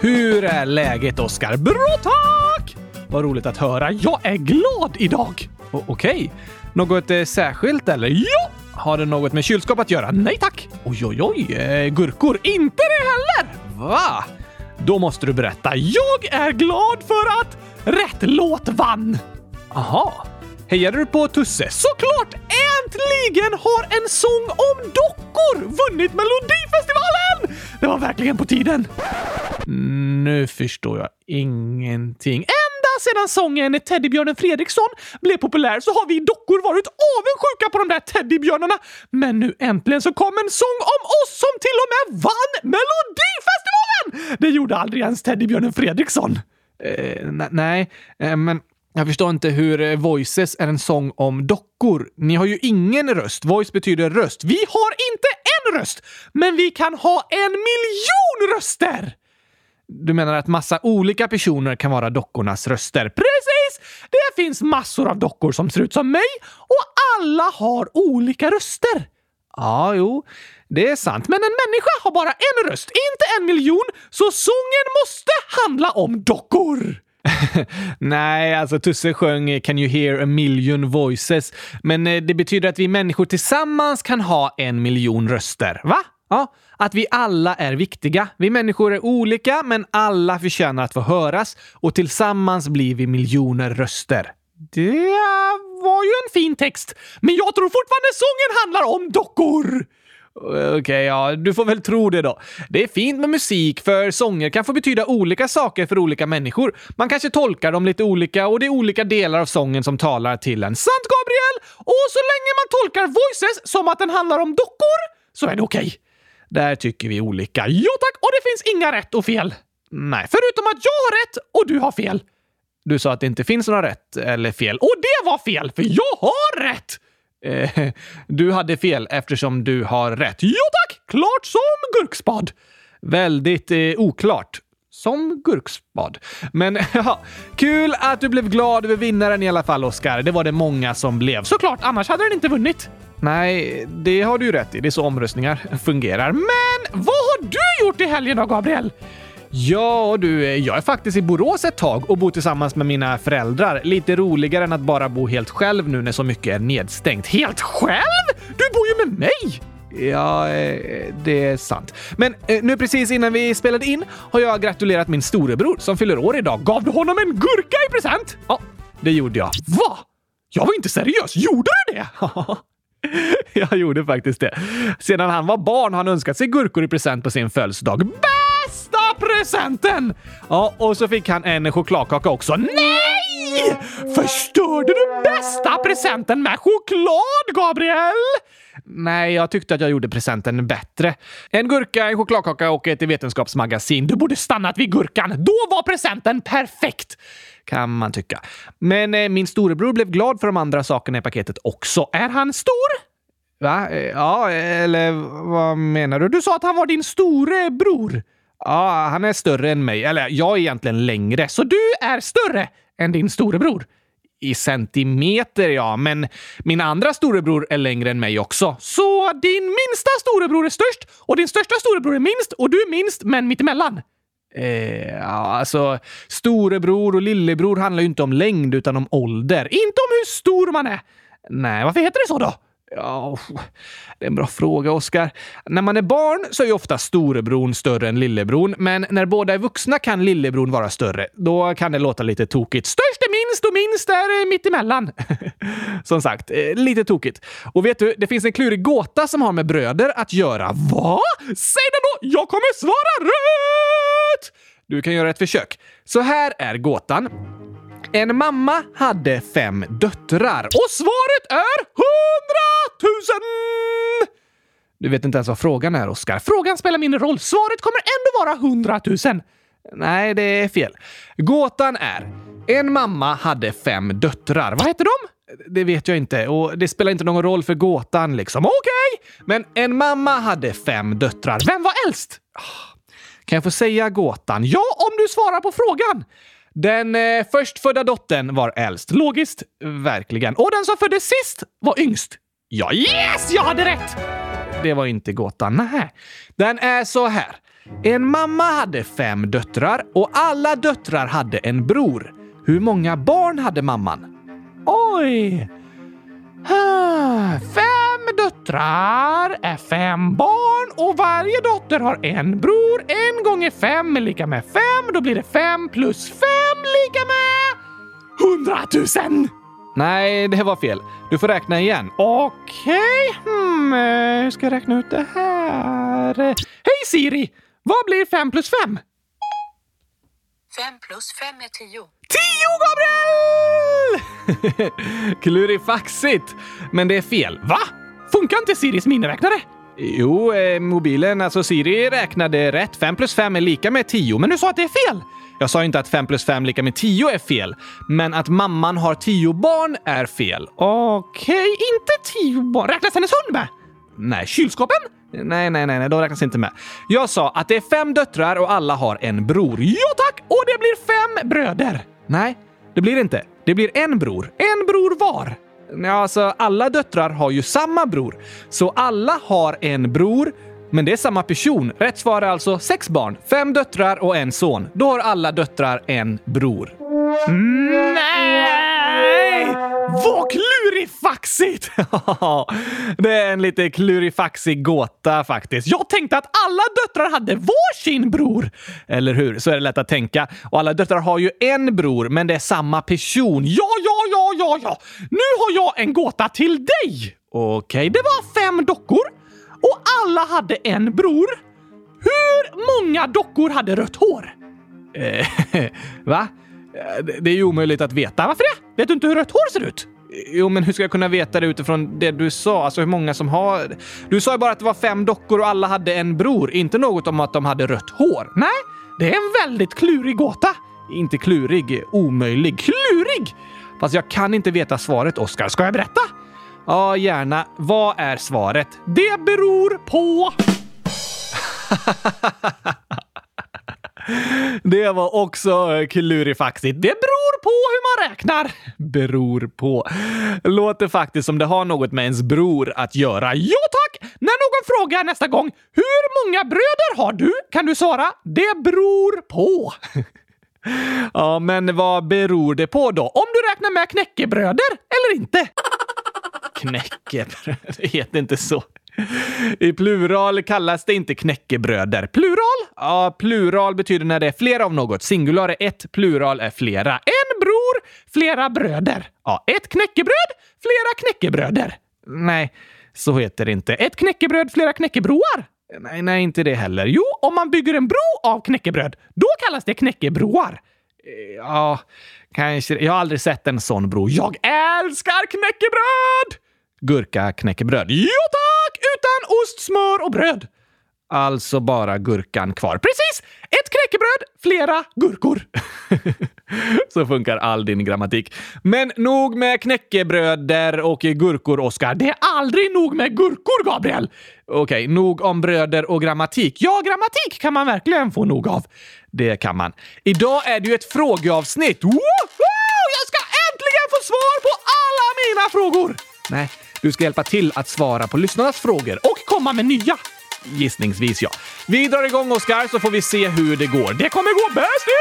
Hur är läget, Oskar? Bra tack! Vad roligt att höra. Jag är glad idag. O- Okej. Något eh, särskilt eller? Ja! Har det något med kylskåp att göra? Nej tack. Oj, oj, oj. Eh, gurkor? Inte det heller! Va? Då måste du berätta. Jag är glad för att rätt låt vann. Aha. Hejade du på Tusse? Såklart! Äntligen har en sång om dockor vunnit Melodifestivalen! Det var verkligen på tiden. Nu förstår jag ingenting. Ända sedan sången Teddybjörnen Fredriksson blev populär så har vi dockor varit avundsjuka på de där teddybjörnarna. Men nu äntligen så kom en sång om oss som till och med vann Melodifestivalen! Det gjorde aldrig ens Teddybjörnen Fredriksson. Eh, nej, eh, men jag förstår inte hur eh, Voices är en sång om dockor. Ni har ju ingen röst. Voice betyder röst. Vi har inte en röst, men vi kan ha en miljon röster! Du menar att massa olika personer kan vara dockornas röster? Precis! Det finns massor av dockor som ser ut som mig och alla har olika röster. Ja, jo, det är sant. Men en människa har bara en röst, inte en miljon, så sången måste handla om dockor! Nej, alltså Tusse sjöng eh, “Can you hear a million voices?” men eh, det betyder att vi människor tillsammans kan ha en miljon röster. Va? Ja, att vi alla är viktiga. Vi människor är olika, men alla förtjänar att få höras och tillsammans blir vi miljoner röster. Det var ju en fin text, men jag tror fortfarande sången handlar om dockor! Okej, ja, du får väl tro det då. Det är fint med musik, för sånger kan få betyda olika saker för olika människor. Man kanske tolkar dem lite olika och det är olika delar av sången som talar till en. Sant, Gabriel? Och så länge man tolkar voices som att den handlar om dockor så är det okej. Där tycker vi olika. Jo tack, och det finns inga rätt och fel. Nej, förutom att jag har rätt och du har fel. Du sa att det inte finns några rätt eller fel. Och det var fel, för jag har rätt! Eh, du hade fel eftersom du har rätt. Jo tack! Klart som gurkspad. Väldigt eh, oklart. Som gurkspad. Men ja, kul att du blev glad över vinnaren i alla fall, Oskar. Det var det många som blev. Såklart, annars hade den inte vunnit. Nej, det har du ju rätt i. Det är så omröstningar fungerar. Men vad har du gjort i helgen då, Gabriel? Ja du, eh, jag är faktiskt i Borås ett tag och bor tillsammans med mina föräldrar. Lite roligare än att bara bo helt själv nu när så mycket är nedstängt. Helt själv? Du bor ju med mig! Ja, eh, det är sant. Men eh, nu precis innan vi spelade in har jag gratulerat min storebror som fyller år idag. Gav du honom en gurka i present? Ja, det gjorde jag. Va? Jag var inte seriös. Gjorde du det? jag gjorde faktiskt det. Sedan han var barn har han önskat sig gurkor i present på sin födelsedag. Bästa presenten! Ja, och så fick han en chokladkaka också. Nej! Förstörde du bästa presenten med choklad, Gabriel? Nej, jag tyckte att jag gjorde presenten bättre. En gurka, en chokladkaka och ett vetenskapsmagasin. Du borde stannat vid gurkan. Då var presenten perfekt! Kan man tycka. Men eh, min storebror blev glad för de andra sakerna i paketet också. Är han stor? Va? Eh, ja, eller vad menar du? Du sa att han var din storebror. Ja, han är större än mig. Eller jag är egentligen längre. Så du är större än din storebror? I centimeter, ja. Men min andra storebror är längre än mig också. Så din minsta storebror är störst och din största storebror är minst och du är minst, men mittemellan? Eh, ja, alltså, storebror och lillebror handlar ju inte om längd utan om ålder. Inte om hur stor man är. Nej, varför heter det så då? Ja, det är en bra fråga, Oskar. När man är barn så är ju ofta storebron större än lillebron, men när båda är vuxna kan lillebron vara större. Då kan det låta lite tokigt. Störst är minst och minst är eh, mittemellan. Som sagt, eh, lite tokigt. Och vet du, det finns en klurig gåta som har med bröder att göra. Va? Säg den då! Jag kommer svara rätt! Du kan göra ett försök. Så här är gåtan. En mamma hade fem döttrar och svaret är hundratusen! Du vet inte ens vad frågan är, Oskar. Frågan spelar mindre roll. Svaret kommer ändå vara hundratusen. Nej, det är fel. Gåtan är en mamma hade fem döttrar. Vad heter de? Det vet jag inte och det spelar inte någon roll för gåtan liksom. Okej! Men en mamma hade fem döttrar. Vem var äldst? Ah, kan jag få säga gåtan? Ja, om du svarar på frågan. Den eh, förstfödda dottern var äldst. Logiskt. Verkligen. Och den som föddes sist var yngst. Ja, yes! Jag hade rätt! Det var inte gåtan. Nej. Den är så här. En mamma hade fem döttrar och alla döttrar hade en bror. Hur många barn hade mamman? Oj! Fem döttrar är fem barn och varje dotter har en bror. En gånger fem är lika med fem. Då blir det fem plus fem lika med hundratusen! Nej, det var fel. Du får räkna igen. Okej, hmm, hur ska jag räkna ut det här? Hej Siri! Vad blir fem plus fem? Fem plus fem är tio. Tio, Gabriel! Klurifaxigt! Men det är fel. Va? Funkar inte Siris miniräknare? Jo, eh, mobilen, alltså Siri räknade rätt. 5 plus 5 är lika med 10, men du sa att det är fel! Jag sa inte att 5 plus 5 lika med 10 är fel, men att mamman har 10 barn är fel. Okej, okay, inte 10 barn. Räknas hennes hund med? Nej, kylskåpen? Nej, nej, nej, nej, de räknas inte med. Jag sa att det är fem döttrar och alla har en bror. Ja tack! Och det blir fem bröder. Nej, det blir det inte. Det blir en bror. En bror var. Ja, alltså alla döttrar har ju samma bror. Så alla har en bror, men det är samma person. Rätt svar är alltså sex barn, fem döttrar och en son. Då har alla döttrar en bror. Nej! Vad klurifaxigt! det är en lite klurifaxig gåta faktiskt. Jag tänkte att alla döttrar hade varsin bror. Eller hur? Så är det lätt att tänka. Och alla döttrar har ju en bror, men det är samma person. Ja, ja, ja, ja, ja! Nu har jag en gåta till dig! Okej, det var fem dockor och alla hade en bror. Hur många dockor hade rött hår? Eh, va? Eh, det är ju omöjligt att veta. Varför det? Vet du inte hur rött hår ser ut? Jo, men hur ska jag kunna veta det utifrån det du sa? Alltså hur många som har... Du sa ju bara att det var fem dockor och alla hade en bror. Inte något om att de hade rött hår. Nej, det är en väldigt klurig gåta. Inte klurig, omöjlig. Klurig! Fast jag kan inte veta svaret, Oskar. Ska jag berätta? Ja, gärna. Vad är svaret? Det beror på... Det var också eh, klurifaxigt. Det beror på hur man räknar. Beror på. Låter faktiskt som det har något med ens bror att göra. Ja tack! När någon frågar nästa gång “Hur många bröder har du?” kan du svara “Det beror på”. Ja, men vad beror det på då? Om du räknar med knäckebröder eller inte? Knäckebröd, det heter inte så. I plural kallas det inte knäckebröder. Plural? Ja, plural betyder när det är flera av något. Singular är ett, plural är flera. En bror, flera bröder. Ja, ett knäckebröd, flera knäckebröder. Nej, så heter det inte. Ett knäckebröd, flera knäckebroar. Nej, nej, inte det heller. Jo, om man bygger en bro av knäckebröd, då kallas det knäckebroar. Ja, kanske. Jag har aldrig sett en sån bro. Jag älskar knäckebröd! Gurka knäckebröd. Jo, tack! Ost, smör och bröd. Alltså bara gurkan kvar. Precis! Ett knäckebröd, flera gurkor. Så funkar all din grammatik. Men nog med knäckebröder och gurkor, Oskar. Det är aldrig nog med gurkor, Gabriel! Okej, nog om bröder och grammatik. Ja, grammatik kan man verkligen få nog av. Det kan man. Idag är det ju ett frågeavsnitt. Woho! Jag ska äntligen få svar på alla mina frågor! Nej, du ska hjälpa till att svara på lyssnarnas frågor och komma med nya. Gissningsvis ja. Vi drar igång Oskar så får vi se hur det går. Det kommer gå bäst i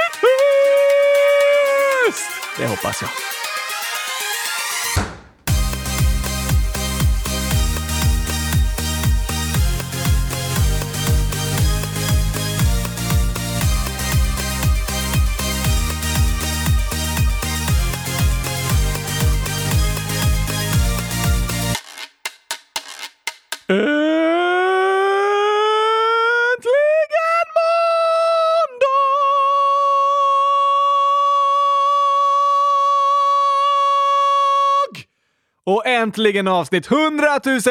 test! Det hoppas jag. Och äntligen avsnitt 100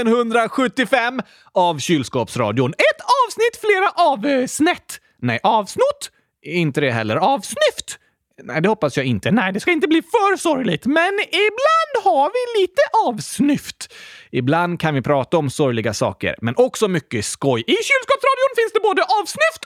175 av Kylskåpsradion. Ett avsnitt, flera avsnitt. Eh, Nej, avsnott? Inte det heller. Avsnyft? Nej, det hoppas jag inte. Nej, det ska inte bli för sorgligt. Men ibland har vi lite avsnyft. Ibland kan vi prata om sorgliga saker, men också mycket skoj. I Kylskåpsradion finns det både avsnyft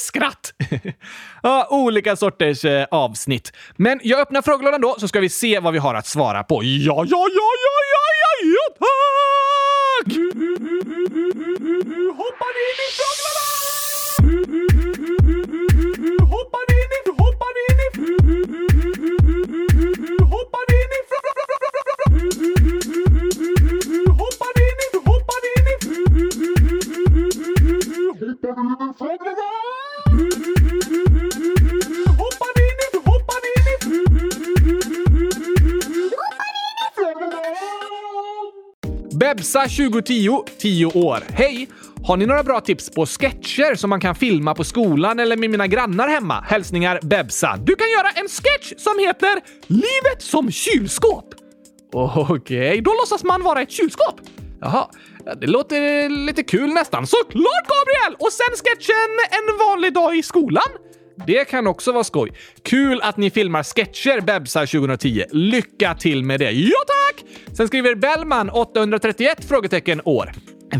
skratt! ja, olika sorters eh, avsnitt. Men jag öppnar frågelådan då så ska vi se vad vi har att svara på. Ja, ja, ja, ja, ja, ja, ja tack! Hoppar in i frågelådan! Hoppar in i, hoppar in i, hoppar in i, hoppar in i, hoppar in i, hoppar in i frågelådan! Bebsa 2010, 10 år. Hej! Har ni några bra tips på sketcher som man kan filma på skolan eller med mina grannar hemma? Hälsningar Bebsa. Du kan göra en sketch som heter “Livet som kylskåp”. Okej, okay, då låtsas man vara ett kylskåp. Jaha, det låter lite kul nästan. Såklart Gabriel! Och sen sketchen En vanlig dag i skolan. Det kan också vara skoj. Kul att ni filmar sketcher Bebsar 2010. Lycka till med det! Ja tack! Sen skriver Bellman 831 frågetecken år.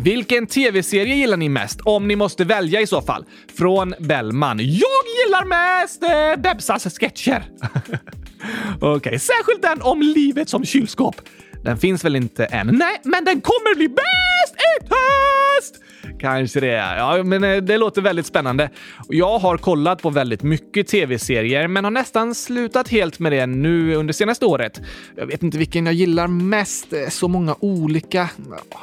Vilken tv-serie gillar ni mest? Om ni måste välja i så fall. Från Bellman. Jag gillar mest eh, Bebsas sketcher. Okej, okay. särskilt den om livet som kylskåp. Den finns väl inte än? Nej, men den kommer bli bäst i test! Kanske det. Ja, men eh, det låter väldigt spännande. Jag har kollat på väldigt mycket tv-serier, men har nästan slutat helt med det nu under senaste året. Jag vet inte vilken jag gillar mest. Så många olika.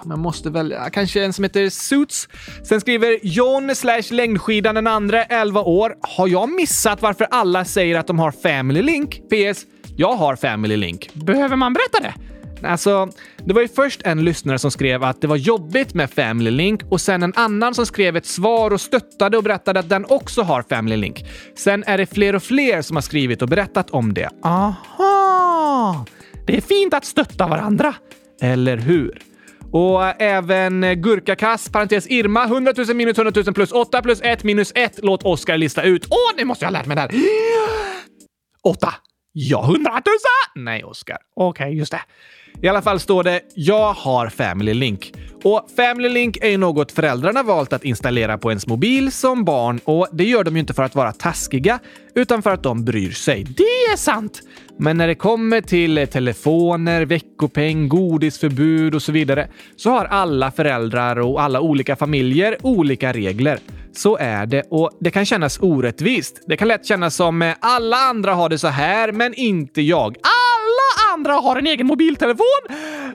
Man måste välja kanske en som heter Suits. Sen skriver John slash längdskidan den andra 11 år. Har jag missat varför alla säger att de har Family Link? PS. Jag har Family Link. Behöver man berätta det? Alltså, det var ju först en lyssnare som skrev att det var jobbigt med Family Link och sen en annan som skrev ett svar och stöttade och berättade att den också har Family Link. Sen är det fler och fler som har skrivit och berättat om det. Aha! Det är fint att stötta varandra. Eller hur? Och även Gurkakass, parentes Irma, 100 000 minus 100 000 plus 8 plus 1 minus 1. Låt Oskar lista ut. Åh, nu måste jag ha lärt mig det här! 8. Ja, 100 000! Nej, Oskar. Okej, okay, just det. I alla fall står det “Jag har Family Link” och Family Link är ju något föräldrarna valt att installera på ens mobil som barn och det gör de ju inte för att vara taskiga utan för att de bryr sig. Det är sant! Men när det kommer till telefoner, veckopeng, godisförbud och så vidare så har alla föräldrar och alla olika familjer olika regler. Så är det och det kan kännas orättvist. Det kan lätt kännas som alla andra har det så här, men inte jag. Alla andra har en egen mobiltelefon,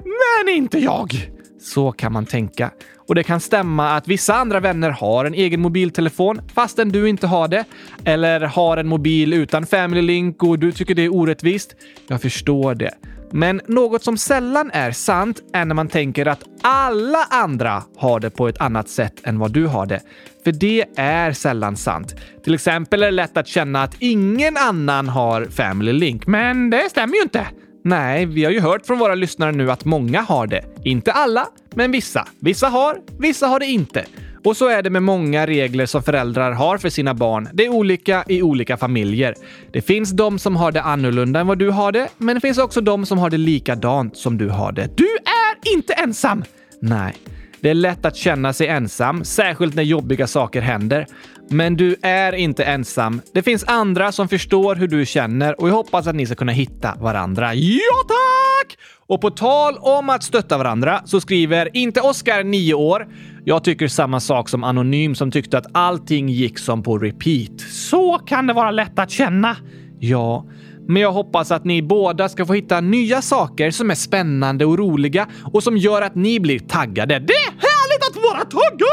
men inte jag. Så kan man tänka. Och det kan stämma att vissa andra vänner har en egen mobiltelefon fastän du inte har det. Eller har en mobil utan Family Link och du tycker det är orättvist. Jag förstår det. Men något som sällan är sant är när man tänker att alla andra har det på ett annat sätt än vad du har det. För det är sällan sant. Till exempel är det lätt att känna att ingen annan har Family Link, men det stämmer ju inte. Nej, vi har ju hört från våra lyssnare nu att många har det. Inte alla, men vissa. Vissa har, vissa har det inte. Och så är det med många regler som föräldrar har för sina barn. Det är olika i olika familjer. Det finns de som har det annorlunda än vad du har det, men det finns också de som har det likadant som du har det. Du är inte ensam! Nej. Det är lätt att känna sig ensam, särskilt när jobbiga saker händer. Men du är inte ensam. Det finns andra som förstår hur du känner och jag hoppas att ni ska kunna hitta varandra. Ja, tack! Och på tal om att stötta varandra så skriver inte Oskar, 9 år. Jag tycker samma sak som Anonym som tyckte att allting gick som på repeat. Så kan det vara lätt att känna. Ja, men jag hoppas att ni båda ska få hitta nya saker som är spännande och roliga och som gör att ni blir taggade. Det är härligt att vara taggad!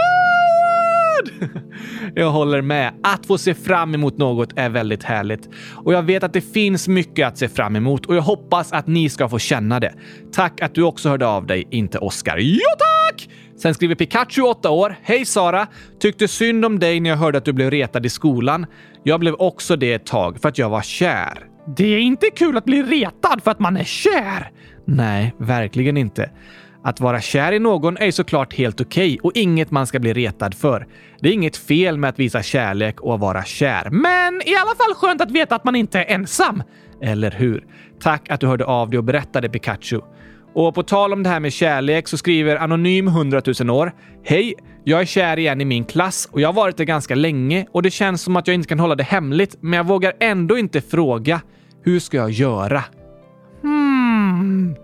Jag håller med. Att få se fram emot något är väldigt härligt. Och jag vet att det finns mycket att se fram emot och jag hoppas att ni ska få känna det. Tack att du också hörde av dig, inte Oskar. Jo tack! Sen skriver Pikachu, 8 år. Hej Sara! Tyckte synd om dig när jag hörde att du blev retad i skolan. Jag blev också det ett tag för att jag var kär. Det är inte kul att bli retad för att man är kär! Nej, verkligen inte. Att vara kär i någon är såklart helt okej okay och inget man ska bli retad för. Det är inget fel med att visa kärlek och vara kär, men i alla fall skönt att veta att man inte är ensam. Eller hur? Tack att du hörde av dig och berättade Pikachu. Och på tal om det här med kärlek så skriver Anonym 100 000 år. Hej! Jag är kär igen i min klass och jag har varit det ganska länge och det känns som att jag inte kan hålla det hemligt, men jag vågar ändå inte fråga. Hur ska jag göra? Hmm,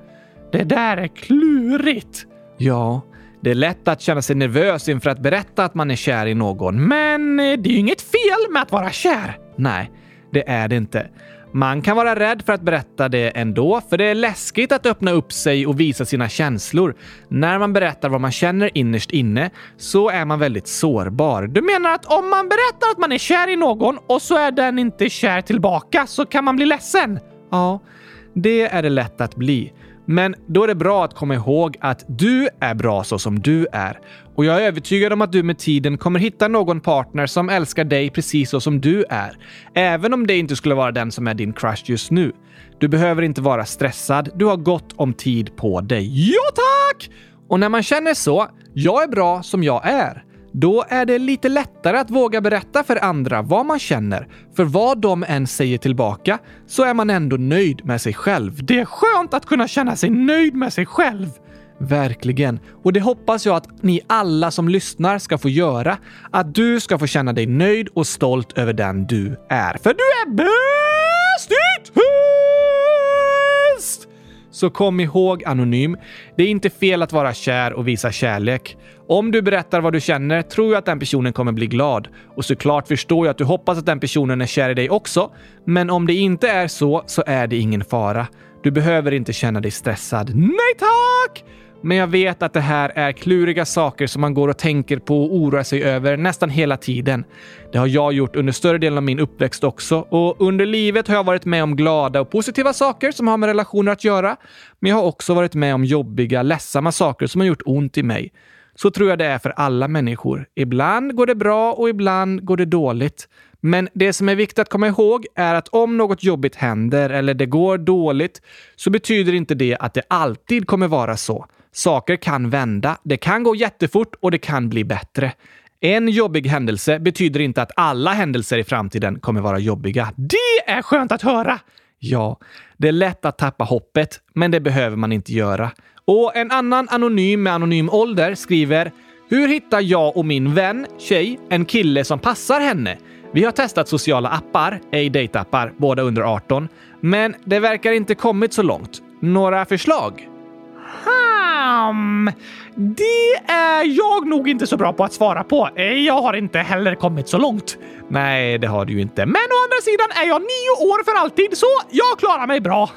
det där är klurigt. Ja, det är lätt att känna sig nervös inför att berätta att man är kär i någon, men eh, det är ju inget fel med att vara kär. Nej, det är det inte. Man kan vara rädd för att berätta det ändå, för det är läskigt att öppna upp sig och visa sina känslor. När man berättar vad man känner innerst inne så är man väldigt sårbar. Du menar att om man berättar att man är kär i någon och så är den inte kär tillbaka så kan man bli ledsen? Ja, det är det lätt att bli. Men då är det bra att komma ihåg att du är bra så som du är. Och jag är övertygad om att du med tiden kommer hitta någon partner som älskar dig precis så som du är. Även om det inte skulle vara den som är din crush just nu. Du behöver inte vara stressad. Du har gott om tid på dig. Ja, tack! Och när man känner så, jag är bra som jag är, då är det lite lättare att våga berätta för andra vad man känner. För vad de än säger tillbaka så är man ändå nöjd med sig själv. Det är skönt att kunna känna sig nöjd med sig själv. Verkligen. Och det hoppas jag att ni alla som lyssnar ska få göra. Att du ska få känna dig nöjd och stolt över den du är. För du är bäst i test! Så kom ihåg Anonym, det är inte fel att vara kär och visa kärlek. Om du berättar vad du känner tror jag att den personen kommer bli glad. Och såklart förstår jag att du hoppas att den personen är kär i dig också. Men om det inte är så, så är det ingen fara. Du behöver inte känna dig stressad. Nej tack! Men jag vet att det här är kluriga saker som man går och tänker på och oroar sig över nästan hela tiden. Det har jag gjort under större delen av min uppväxt också och under livet har jag varit med om glada och positiva saker som har med relationer att göra. Men jag har också varit med om jobbiga, ledsamma saker som har gjort ont i mig. Så tror jag det är för alla människor. Ibland går det bra och ibland går det dåligt. Men det som är viktigt att komma ihåg är att om något jobbigt händer eller det går dåligt så betyder inte det att det alltid kommer vara så. Saker kan vända, det kan gå jättefort och det kan bli bättre. En jobbig händelse betyder inte att alla händelser i framtiden kommer vara jobbiga. Det är skönt att höra! Ja, det är lätt att tappa hoppet, men det behöver man inte göra. Och en annan anonym med anonym ålder skriver “Hur hittar jag och min vän, tjej, en kille som passar henne? Vi har testat sociala appar, ej dejtappar, båda under 18, men det verkar inte kommit så långt. Några förslag?” Hmm, det är jag nog inte så bra på att svara på. Eh, jag har inte heller kommit så långt. Nej, det har du ju inte. Men å andra sidan är jag nio år för alltid, så jag klarar mig bra.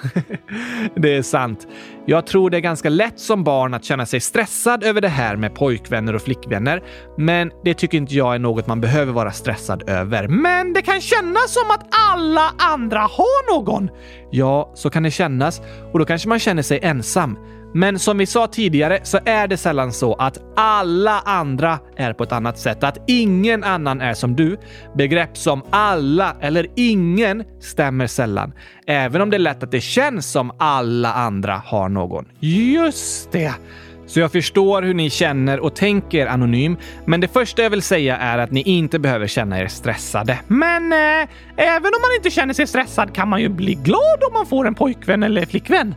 det är sant. Jag tror det är ganska lätt som barn att känna sig stressad över det här med pojkvänner och flickvänner, men det tycker inte jag är något man behöver vara stressad över. Men det kan kännas som att alla andra har någon. Ja, så kan det kännas och då kanske man känner sig ensam. Men som vi sa tidigare så är det sällan så att alla andra är på ett annat sätt. Att ingen annan är som du. Begrepp som alla eller ingen stämmer sällan. Även om det är lätt att det känns som alla andra har någon. Just det! Så jag förstår hur ni känner och tänker anonym, men det första jag vill säga är att ni inte behöver känna er stressade. Men eh, även om man inte känner sig stressad kan man ju bli glad om man får en pojkvän eller flickvän.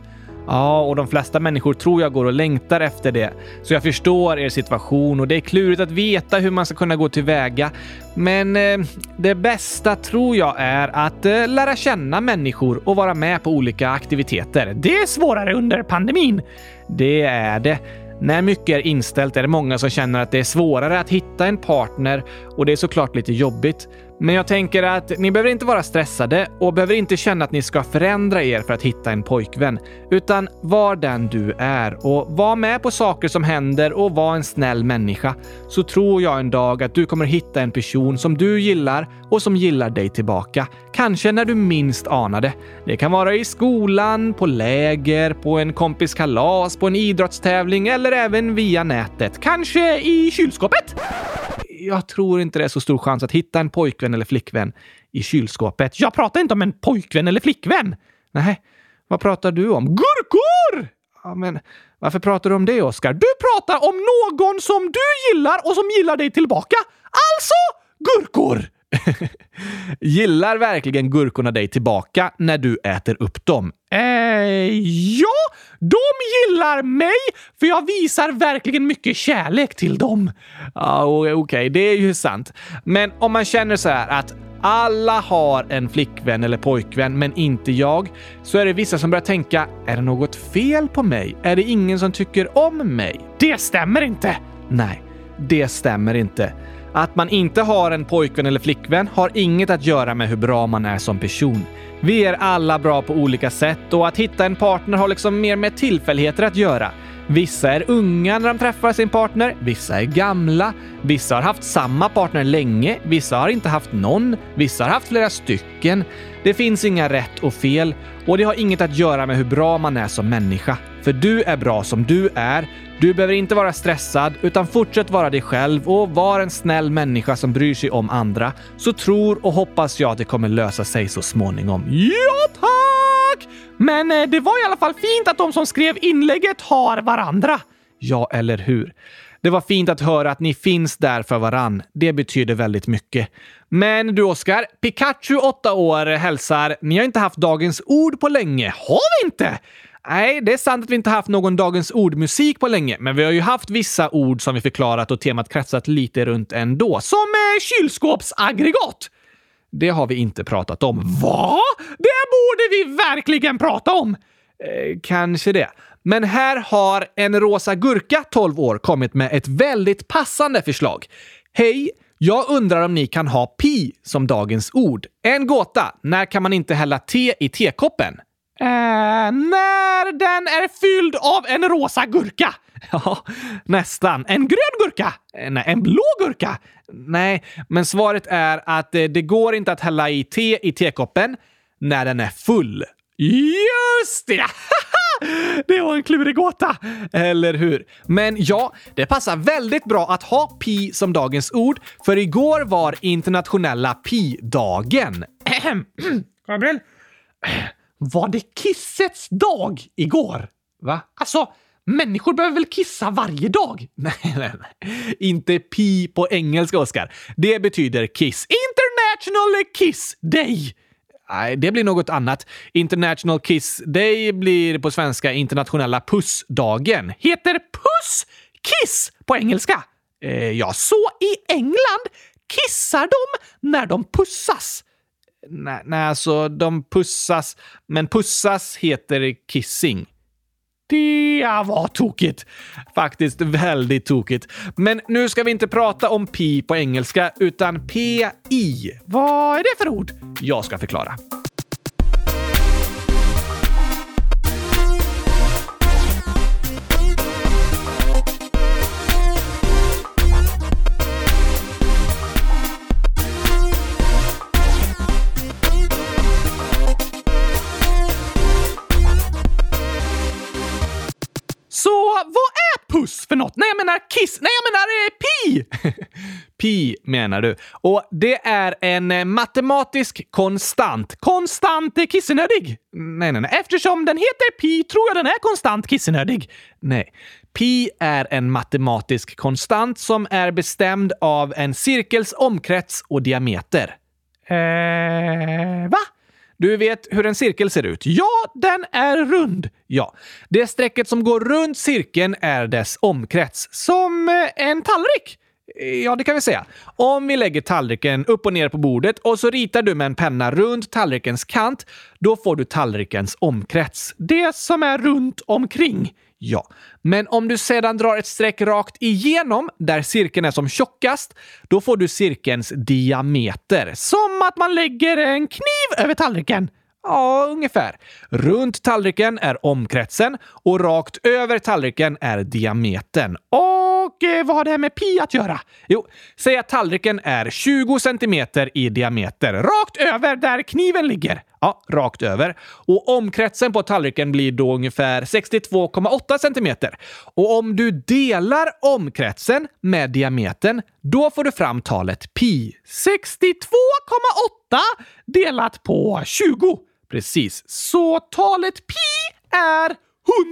Ja, och de flesta människor tror jag går och längtar efter det. Så jag förstår er situation och det är klurigt att veta hur man ska kunna gå tillväga. Men eh, det bästa tror jag är att eh, lära känna människor och vara med på olika aktiviteter. Det är svårare under pandemin. Det är det. När mycket är inställt är det många som känner att det är svårare att hitta en partner och det är såklart lite jobbigt. Men jag tänker att ni behöver inte vara stressade och behöver inte känna att ni ska förändra er för att hitta en pojkvän. Utan var den du är och var med på saker som händer och var en snäll människa. Så tror jag en dag att du kommer hitta en person som du gillar och som gillar dig tillbaka. Kanske när du minst anar det. Det kan vara i skolan, på läger, på en kompis kalas, på en idrottstävling eller även via nätet. Kanske i kylskåpet? Jag tror inte det är så stor chans att hitta en pojkvän eller flickvän i kylskåpet. Jag pratar inte om en pojkvän eller flickvän! Nej, vad pratar du om? Gurkor! Ja, men varför pratar du om det, Oskar? Du pratar om någon som du gillar och som gillar dig tillbaka. Alltså gurkor! Gillar verkligen gurkorna dig tillbaka när du äter upp dem? Eh, ja, de gillar mig för jag visar verkligen mycket kärlek till dem. Ja, Okej, okay, det är ju sant. Men om man känner så här att alla har en flickvän eller pojkvän, men inte jag, så är det vissa som börjar tänka, är det något fel på mig? Är det ingen som tycker om mig? Det stämmer inte! Nej, det stämmer inte. Att man inte har en pojkvän eller flickvän har inget att göra med hur bra man är som person. Vi är alla bra på olika sätt och att hitta en partner har liksom mer med tillfälligheter att göra. Vissa är unga när de träffar sin partner, vissa är gamla, vissa har haft samma partner länge, vissa har inte haft någon, vissa har haft flera stycken. Det finns inga rätt och fel och det har inget att göra med hur bra man är som människa. För du är bra som du är. Du behöver inte vara stressad, utan fortsätt vara dig själv och var en snäll människa som bryr sig om andra. Så tror och hoppas jag att det kommer lösa sig så småningom. Ja, tack! Men eh, det var i alla fall fint att de som skrev inlägget har varandra. Ja, eller hur? Det var fint att höra att ni finns där för varann. Det betyder väldigt mycket. Men du Oskar, Pikachu 8 år hälsar. Ni har inte haft dagens ord på länge. Har vi inte? Nej, det är sant att vi inte haft någon Dagens ord-musik på länge, men vi har ju haft vissa ord som vi förklarat och temat kretsat lite runt ändå. Som eh, kylskåpsaggregat! Det har vi inte pratat om. Va? Det borde vi verkligen prata om! Eh, kanske det. Men här har en rosa gurka, 12 år, kommit med ett väldigt passande förslag. Hej! Jag undrar om ni kan ha pi som dagens ord. En gåta. När kan man inte hälla te i tekoppen? Eh, när den är fylld av en rosa gurka. Ja, nästan. En grön gurka? Eh, nej, en blå gurka? Nej, men svaret är att eh, det går inte att hälla i te i tekoppen när den är full. Just det! Det var en klurig gåta, eller hur? Men ja, det passar väldigt bra att ha pi som dagens ord, för igår var internationella pi-dagen. Gabriel? Var det kissets dag igår? Va? Alltså, människor behöver väl kissa varje dag? Nej, nej, nej. Inte pi på engelska, Oskar. Det betyder kiss. International Kiss Day! Nej, det blir något annat. International Kiss Day blir på svenska internationella pussdagen. Heter puss kiss på engelska? Eh, ja, så i England kissar de när de pussas. Nej, nej, alltså de pussas, men pussas heter kissing. Det ah, var tokigt. Faktiskt väldigt tokigt. Men nu ska vi inte prata om pi på engelska, utan PI. Vad är det för ord? Jag ska förklara. Puss för något? Nej, jag menar kiss. Nej, jag menar eh, pi! pi menar du. Och det är en eh, matematisk konstant. Konstant eh, kissenödig? Nej, nej, nej. Eftersom den heter pi tror jag den är konstant kissenödig. Nej. Pi är en matematisk konstant som är bestämd av en cirkels omkrets och diameter. Eh, va? Du vet hur en cirkel ser ut? Ja, den är rund. Ja, det strecket som går runt cirkeln är dess omkrets. Som eh, en tallrik. Ja, det kan vi säga. Om vi lägger tallriken upp och ner på bordet och så ritar du med en penna runt tallrikens kant, då får du tallrikens omkrets. Det som är runt omkring. Ja, men om du sedan drar ett streck rakt igenom där cirkeln är som tjockast, då får du cirkelns diameter. Som att man lägger en kniv över tallriken. Ja, ungefär. Runt tallriken är omkretsen och rakt över tallriken är diametern. Och eh, vad har det här med pi att göra? Jo, säg att tallriken är 20 centimeter i diameter, rakt över där kniven ligger. Ja, rakt över. Och omkretsen på tallriken blir då ungefär 62,8 centimeter. Och om du delar omkretsen med diametern, då får du fram talet pi. 62,8 delat på 20. Precis. Så talet pi är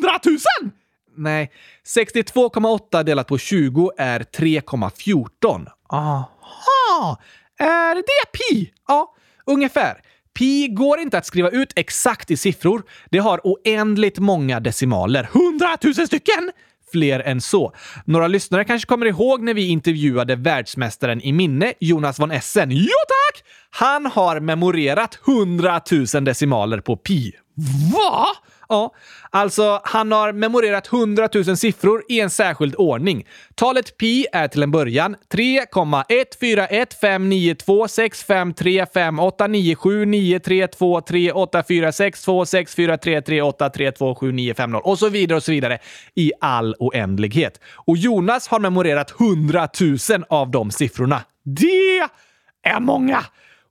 100 000! Nej, 62,8 delat på 20 är 3,14. Aha! Är det pi? Ja, ungefär. Pi går inte att skriva ut exakt i siffror. Det har oändligt många decimaler. 100 000 stycken! Fler än så. Några lyssnare kanske kommer ihåg när vi intervjuade världsmästaren i minne, Jonas von Essen. Jo tack! Han har memorerat 100 000 decimaler på pi. Va? Ja, alltså han har memorerat 100 000 siffror i en särskild ordning. Talet pi är till en början 3,1415926535289793238462643383263827950 och så vidare och så vidare i all oändlighet. Och Jonas har memorerat 100 000 av de siffrorna. Det är många!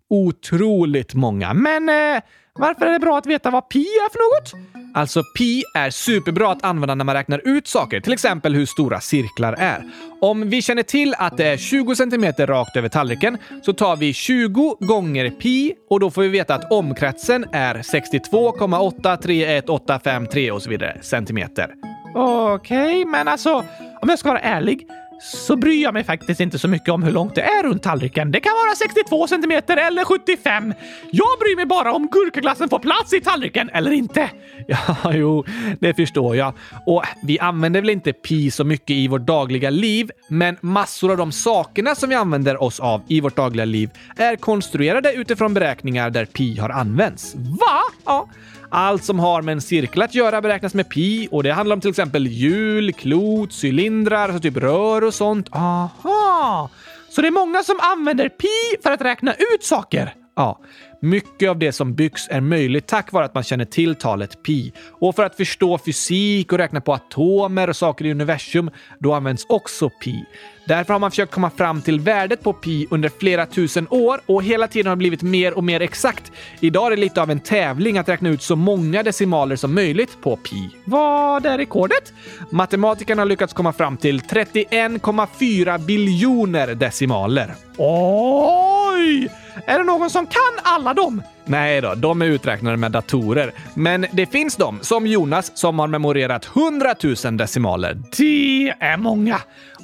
Otroligt många. Men eh, varför är det bra att veta vad pi är för något? Alltså, pi är superbra att använda när man räknar ut saker, till exempel hur stora cirklar är. Om vi känner till att det är 20 cm rakt över tallriken så tar vi 20 gånger pi och då får vi veta att omkretsen är 62,831853 och så vidare centimeter. Okej, okay, men alltså om jag ska vara ärlig så bryr jag mig faktiskt inte så mycket om hur långt det är runt tallriken. Det kan vara 62 centimeter eller 75. Jag bryr mig bara om gurkaglassen får plats i tallriken eller inte. Ja, jo, det förstår jag. Och vi använder väl inte pi så mycket i vårt dagliga liv, men massor av de sakerna som vi använder oss av i vårt dagliga liv är konstruerade utifrån beräkningar där pi har använts. Va? Ja. Allt som har med en cirkel att göra beräknas med pi och det handlar om till exempel hjul, klot, cylindrar, alltså typ rör och sånt. Aha! Så det är många som använder pi för att räkna ut saker? Ja. Mycket av det som byggs är möjligt tack vare att man känner till talet pi. Och för att förstå fysik och räkna på atomer och saker i universum, då används också pi. Därför har man försökt komma fram till värdet på pi under flera tusen år och hela tiden har det blivit mer och mer exakt. Idag är det lite av en tävling att räkna ut så många decimaler som möjligt på pi. Vad är rekordet? Matematikerna har lyckats komma fram till 31,4 biljoner decimaler. Oj! Är det någon som kan alla dem? Nej då, de är uträknade med datorer. Men det finns de, som Jonas, som har memorerat 100 000 decimaler. Det är många!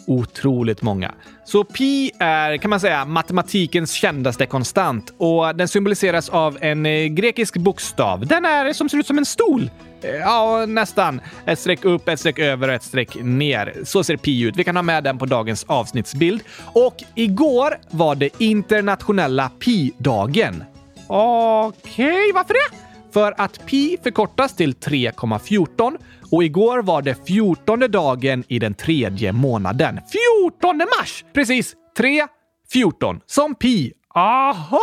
Otroligt många. Så pi är, kan man säga, matematikens kändaste konstant och den symboliseras av en eh, grekisk bokstav. Den är som ser ut som en stol. Eh, ja, nästan. Ett streck upp, ett streck över och ett streck ner. Så ser pi ut. Vi kan ha med den på dagens avsnittsbild. Och igår var det internationella pi-dagen. Okej, okay, varför det? För att pi förkortas till 3,14 och igår var det 14 dagen i den tredje månaden. 14 mars! Precis, 3, 14. Som pi. Aha!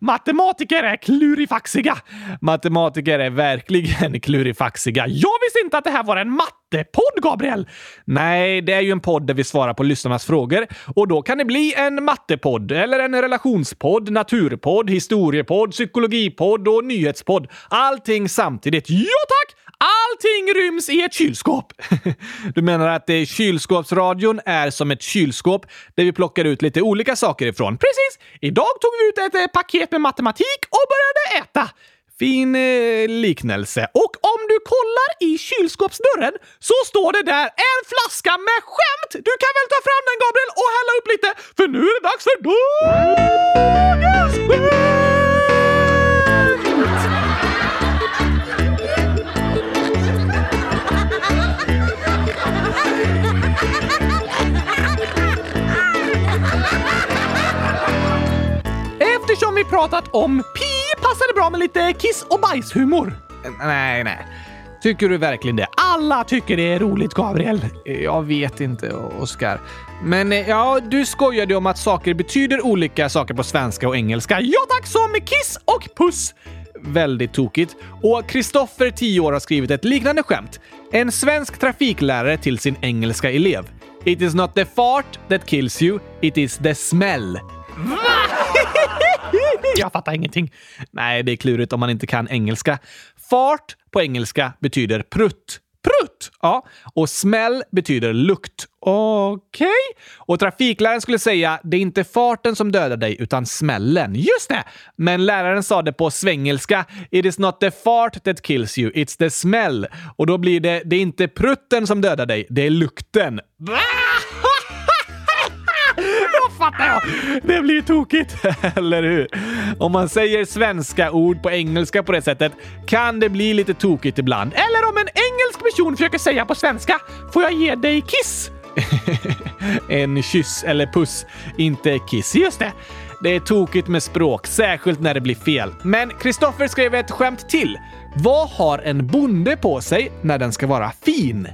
Matematiker är klurifaxiga! Matematiker är verkligen klurifaxiga. Jag visste inte att det här var en matte mattepodd, Gabriel! Nej, det är ju en podd där vi svarar på lyssnarnas frågor och då kan det bli en mattepodd eller en relationspodd, naturpodd, historiepodd, psykologipodd och nyhetspodd. Allting samtidigt. Ja tack! Allting ryms i ett kylskåp! Du menar att det kylskåpsradion är som ett kylskåp där vi plockar ut lite olika saker ifrån? Precis! Idag tog vi ut ett eh, paket med matematik och började äta. Fin eh, liknelse. Och om du kollar i kylskåpsdörren så står det där en flaska med skämt! Du kan väl ta fram den Gabriel och hälla upp lite, för nu är det dags för dagens skämt! Eftersom vi pratat om pi passar det bra med lite kiss och bajshumor. Nej, nej. Tycker du verkligen det? Alla tycker det är roligt, Gabriel. Jag vet inte, Oskar. Men eh, ja, du skojade om att saker betyder olika saker på svenska och engelska. Ja tack, som kiss och puss. Väldigt tokigt. Och Kristoffer, 10 år, har skrivit ett liknande skämt. En svensk trafiklärare till sin engelska elev. It is not the fart that kills you, it is the smell. Va? Jag fattar ingenting. Nej, det är klurigt om man inte kan engelska. Fart på engelska betyder prutt. Prutt! Ja. Och smäll betyder lukt. Okej. Okay. Och trafikläraren skulle säga det är inte farten som dödar dig utan smällen. Just det! Men läraren sa det på svengelska. It is not the fart that kills you, it's the smell. Och då blir det det är inte prutten som dödar dig, det är lukten fattar jag! Det blir tokigt, eller hur? Om man säger svenska ord på engelska på det sättet kan det bli lite tokigt ibland. Eller om en engelsk person försöker säga på svenska “Får jag ge dig kiss?” En kyss eller puss, inte kiss. Just det! det är tokigt med språk, särskilt när det blir fel. Men Kristoffer skrev ett skämt till. Vad har en bonde på sig när den ska vara fin?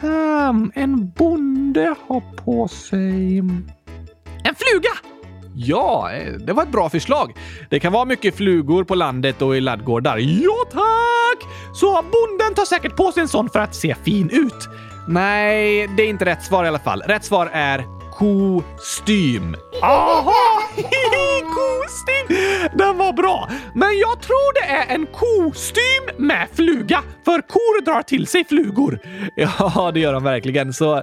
Hmm, en bonde har på sig... En fluga! Ja, eh, det var ett bra förslag. Det kan vara mycket flugor på landet och i laddgårdar. Ja, tack! Så bonden tar säkert på sig en sån för att se fin ut. Nej, det är inte rätt svar i alla fall. Rätt svar är kostym. Aha! kostym! Den var bra. Men jag tror det är en kostym med fluga, för kor drar till sig flugor. Ja, det gör de verkligen, så,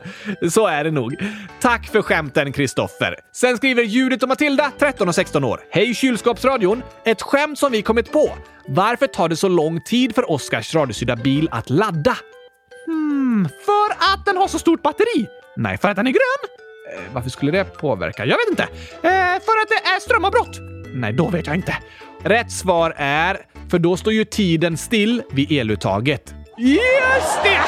så är det nog. Tack för skämten, Kristoffer. Sen skriver Judith och Matilda, 13 och 16 år. Hej kylskåpsradion! Ett skämt som vi kommit på. Varför tar det så lång tid för Oskars radiostyrda bil att ladda? Hmm, för att den har så stort batteri? Nej, för att den är grön. Varför skulle det påverka? Jag vet inte. Eh, för att det är strömavbrott? Nej, då vet jag inte. Rätt svar är, för då står ju tiden still vid eluttaget. Just det!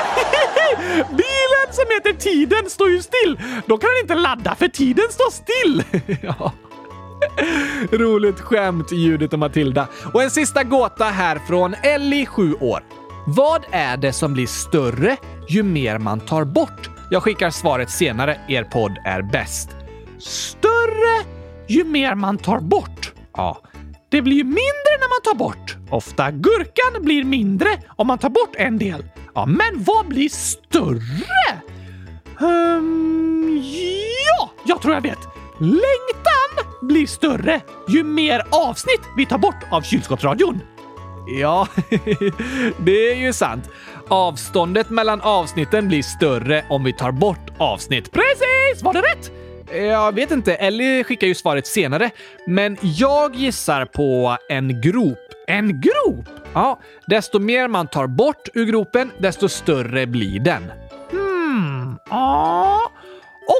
Bilen som heter Tiden står ju still. Då kan den inte ladda för tiden står still. ja. Roligt skämt, Judith och Matilda. Och en sista gåta här från Ellie, 7 år. Vad är det som blir större ju mer man tar bort? Jag skickar svaret senare. Er podd är bäst. Större ju mer man tar bort. Ja, det blir ju mindre när man tar bort. Ofta gurkan blir mindre om man tar bort en del. Ja, men vad blir större? Um, ja, jag tror jag vet. Längtan blir större ju mer avsnitt vi tar bort av kylskåpsradion. Ja, det är ju sant. Avståndet mellan avsnitten blir större om vi tar bort avsnitt. Precis! Var det rätt? Jag vet inte. Ellie skickar ju svaret senare. Men jag gissar på en grop. En grop? Ja, desto mer man tar bort ur gropen, desto större blir den. Hmm, ja.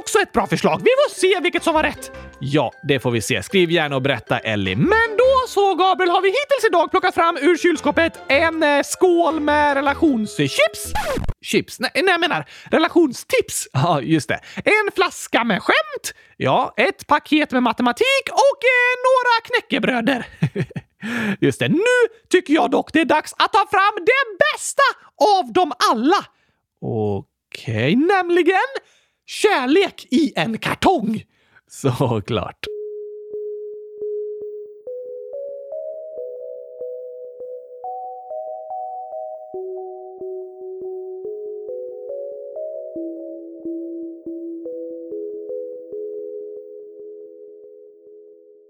Också ett bra förslag. Vi får se vilket som var rätt. Ja, det får vi se. Skriv gärna och berätta, Ellie. Men då så, Gabriel, har vi hittills idag plockat fram ur kylskåpet en eh, skål med relationschips. Chips? Nej, nej, jag menar relationstips. Ja, just det. En flaska med skämt. Ja, ett paket med matematik och eh, några knäckebröder. Just det. Nu tycker jag dock det är dags att ta fram det bästa av dem alla. Okej, okay, nämligen Kärlek i en kartong! Såklart.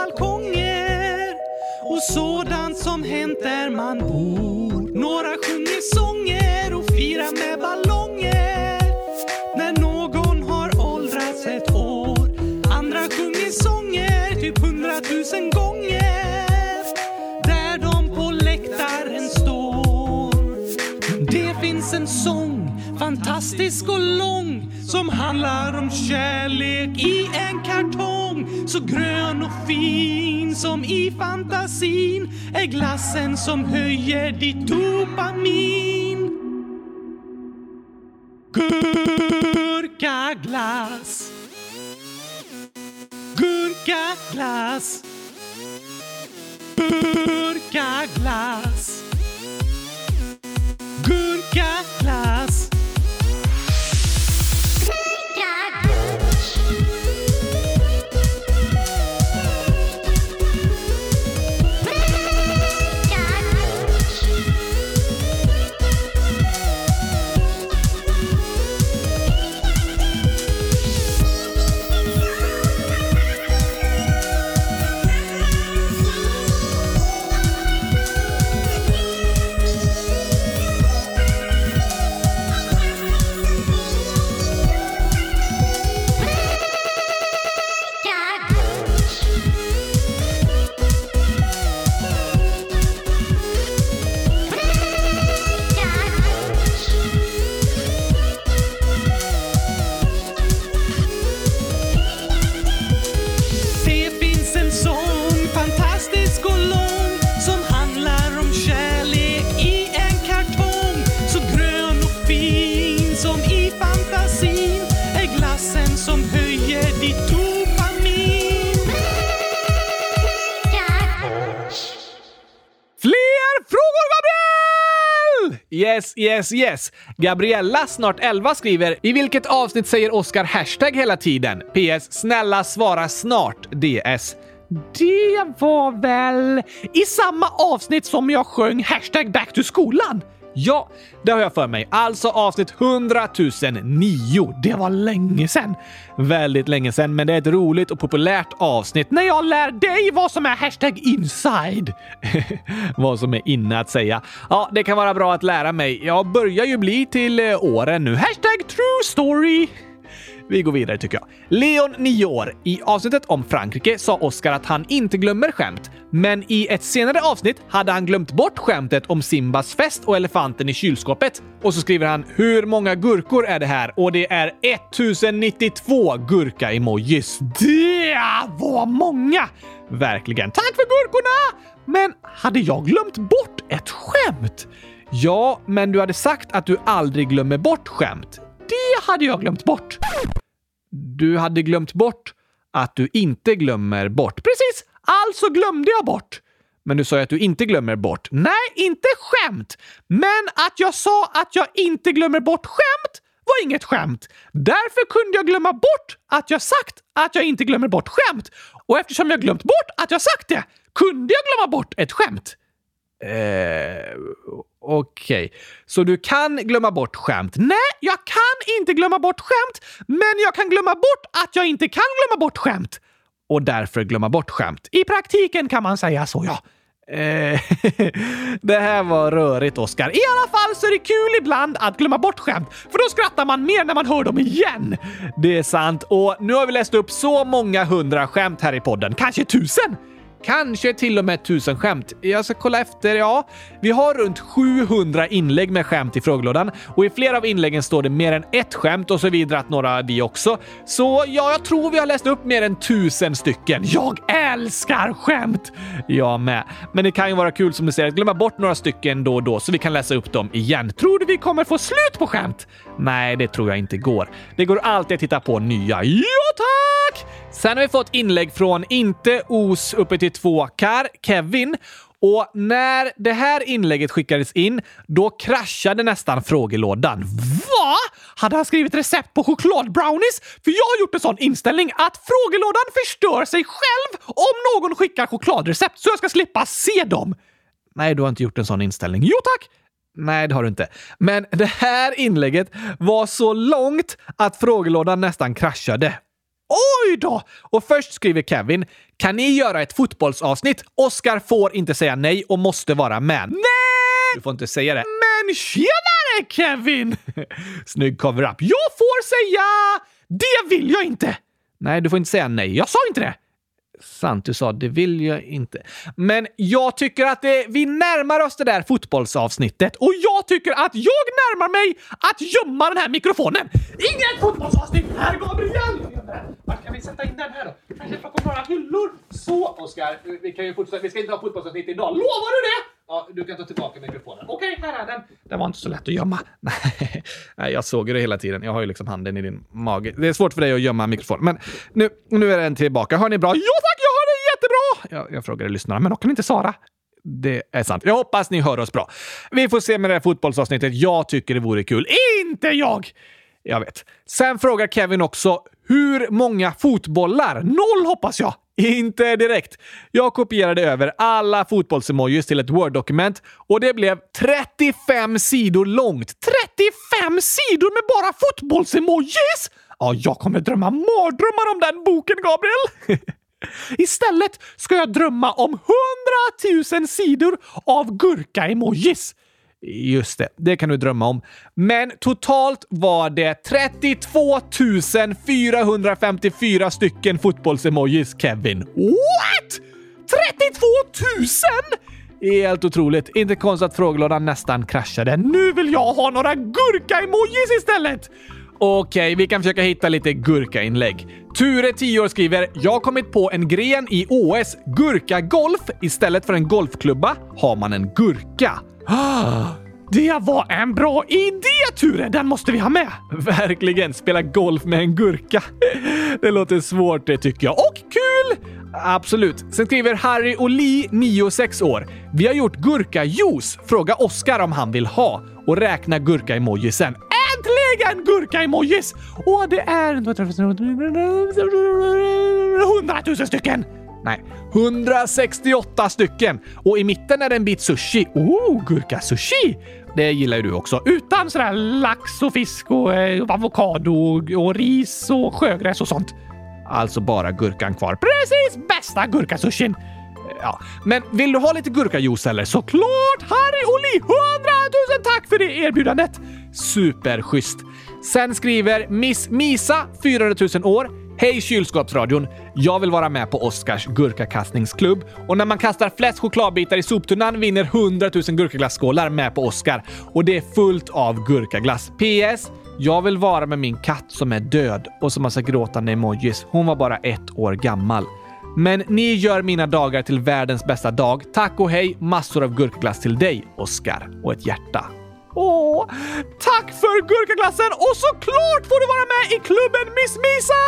Balkonger och sådant som hänt där man bor. Några sjunger sånger och firar med ballonger när någon har åldrats ett år. Andra sjunger sånger typ hundratusen gånger där de på läktaren står. Det finns en sång, fantastisk och lång som handlar om kärlek i en kartong. Så grön och fin som i fantasin är glassen som höjer ditt dopamin. Gurkaglass. Gurkaglass. Gurkaglass. Gurkaglass. Yes, yes, yes. Gabriella, snart 11, skriver “I vilket avsnitt säger Oscar hashtag hela tiden? PS. Snälla svara snart. DS.” Det var väl i samma avsnitt som jag sjöng hashtag back to skolan? Ja, det har jag för mig. Alltså avsnitt 100 009. Det var länge sedan. Väldigt länge sedan, men det är ett roligt och populärt avsnitt när jag lär dig vad som är hashtag inside. vad som är inne att säga. Ja, det kan vara bra att lära mig. Jag börjar ju bli till eh, åren nu. Hashtag true story. Vi går vidare tycker jag. Leon, 9 år. I avsnittet om Frankrike sa Oscar att han inte glömmer skämt. Men i ett senare avsnitt hade han glömt bort skämtet om Simbas fest och elefanten i kylskåpet. Och så skriver han “Hur många gurkor är det här?” och det är 1092 gurka-emojis. Det var många! Verkligen. Tack för gurkorna! Men hade jag glömt bort ett skämt? Ja, men du hade sagt att du aldrig glömmer bort skämt. Det hade jag glömt bort. Du hade glömt bort att du inte glömmer bort. Precis! Alltså glömde jag bort. Men du sa ju att du inte glömmer bort. Nej, inte skämt! Men att jag sa att jag inte glömmer bort skämt var inget skämt. Därför kunde jag glömma bort att jag sagt att jag inte glömmer bort skämt. Och eftersom jag glömt bort att jag sagt det kunde jag glömma bort ett skämt. Eh, Okej, så du kan glömma bort skämt? Nej, jag kan inte glömma bort skämt, men jag kan glömma bort att jag inte kan glömma bort skämt. Och därför glömma bort skämt. I praktiken kan man säga så, ja. Eh, det här var rörigt, Oskar. I alla fall så är det kul ibland att glömma bort skämt, för då skrattar man mer när man hör dem igen. Det är sant, och nu har vi läst upp så många hundra skämt här i podden. Kanske tusen? Kanske till och med tusen skämt. Jag ska kolla efter, ja. Vi har runt 700 inlägg med skämt i frågelådan och i flera av inläggen står det mer än ett skämt och så vidare att några vi också. Så ja, jag tror vi har läst upp mer än tusen stycken. Jag älskar skämt! Jag med. Men det kan ju vara kul som du säger att glömma bort några stycken då och då så vi kan läsa upp dem igen. Tror du vi kommer få slut på skämt? Nej, det tror jag inte går. Det går alltid att titta på nya. Ja, tack! Sen har vi fått inlägg från inte os uppe till två kar, Kevin. Och när det här inlägget skickades in, då kraschade nästan frågelådan. Va? Hade han skrivit recept på chokladbrownies? För jag har gjort en sån inställning att frågelådan förstör sig själv om någon skickar chokladrecept så jag ska slippa se dem. Nej, du har inte gjort en sån inställning. Jo tack! Nej, det har du inte. Men det här inlägget var så långt att frågelådan nästan kraschade. Oj då! Och först skriver Kevin, kan ni göra ett fotbollsavsnitt? Oskar får inte säga nej och måste vara med. Nej! Du får inte säga det. Men tjenare Kevin! Snygg cover-up. Jag får säga... Det vill jag inte! Nej, du får inte säga nej. Jag sa inte det. Sant du sa, det vill jag inte. Men jag tycker att det, vi närmar oss det där fotbollsavsnittet och jag tycker att jag närmar mig att gömma den här mikrofonen. Inget fotbollsavsnitt här, Gabriel! Var kan vi sätta in den här då? Kanske bakom några hyllor? Så, Oskar. Vi kan ju fortsätta. Vi ska inte ha fotbollsavsnitt idag. Lovar du det? Ja, du kan ta tillbaka mikrofonen. Okej, här är den. Den var inte så lätt att gömma. Nej, jag såg ju det hela tiden. Jag har ju liksom handen i din mage. Det är svårt för dig att gömma mikrofonen. Men nu, nu är den tillbaka. Hör ni bra? Ja tack, jag hör dig jättebra! Jag, jag frågade lyssnarna, men de kan inte svara. Det är sant. Jag hoppas ni hör oss bra. Vi får se med det här fotbollsavsnittet. Jag tycker det vore kul. Inte jag! Jag vet. Sen frågar Kevin också hur många fotbollar? Noll hoppas jag! Inte direkt. Jag kopierade över alla fotbollsemojis till ett Word-dokument och det blev 35 sidor långt. 35 sidor med bara fotbollsemojis! Ja, jag kommer drömma mardrömmar om den boken, Gabriel! Istället ska jag drömma om 100 000 sidor av gurka-emojis. Just det, det kan du drömma om. Men totalt var det 32 454 stycken fotbollsemojis, Kevin. What? 32 000? Helt otroligt. Inte konstigt att frågelådan nästan kraschade. Nu vill jag ha några gurka-emojis istället! Okej, vi kan försöka hitta lite gurka-inlägg. Ture, 10 år, skriver “Jag har kommit på en gren i OS. Gurka-golf. Istället för en golfklubba har man en gurka.” Det var en bra idé, Ture! Den måste vi ha med! Verkligen! Spela golf med en gurka. Det låter svårt det tycker jag. Och kul! Absolut. Sen skriver Harry och Lee, 9 och 6 år. Vi har gjort gurkajuice. Fråga Oskar om han vill ha. Och räkna gurka-emojisen. Äntligen gurka-emojis! Och det är... 100 000 stycken! Nej, 168 stycken! Och i mitten är det en bit sushi. Oh, gurka-sushi! Det gillar ju du också. Utan sådär lax och fisk och eh, avokado och, och ris och sjögräs och sånt. Alltså bara gurkan kvar. Precis! Bästa gurkasushin! Eh, ja, men vill du ha lite gurkajuice eller? Såklart! Harry Oli! 100 000 tack för det erbjudandet! Superschysst! Sen skriver Miss Misa, 400 000 år. Hej kylskåpsradion! Jag vill vara med på Oscars gurkakastningsklubb och när man kastar flest chokladbitar i soptunnan vinner 100 000 gurkaglasskålar med på Oscar. Och det är fullt av gurkaglass. PS. Jag vill vara med min katt som är död och som massa gråtande emojis. Hon var bara ett år gammal. Men ni gör mina dagar till världens bästa dag. Tack och hej! Massor av gurkaglass till dig, Oscar. Och ett hjärta. Åh, tack för gurkaglassen och såklart får du vara med i klubben Miss Misa!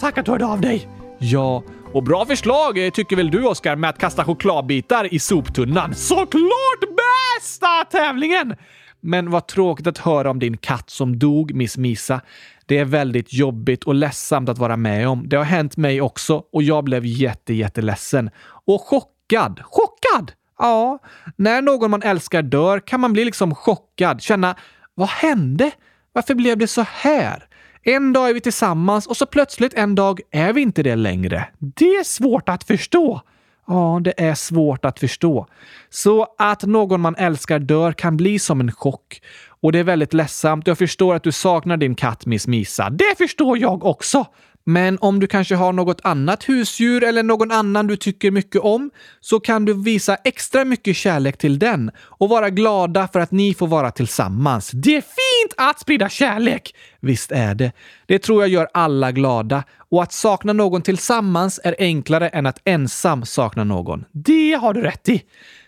Tack att du hörde av dig. Ja, och bra förslag tycker väl du Oskar med att kasta chokladbitar i soptunnan. Såklart bästa tävlingen! Men vad tråkigt att höra om din katt som dog, Miss Misa. Det är väldigt jobbigt och ledsamt att vara med om. Det har hänt mig också och jag blev jätte, jätteledsen. Och chockad. Chockad! Ja, när någon man älskar dör kan man bli liksom chockad, känna vad hände? Varför blev det så här? En dag är vi tillsammans och så plötsligt en dag är vi inte det längre. Det är svårt att förstå. Ja, det är svårt att förstå. Så att någon man älskar dör kan bli som en chock. Och det är väldigt ledsamt. Jag förstår att du saknar din katt Miss Misa. Det förstår jag också! Men om du kanske har något annat husdjur eller någon annan du tycker mycket om så kan du visa extra mycket kärlek till den och vara glada för att ni får vara tillsammans. Det är fint att sprida kärlek! Visst är det. Det tror jag gör alla glada och att sakna någon tillsammans är enklare än att ensam sakna någon. Det har du rätt i.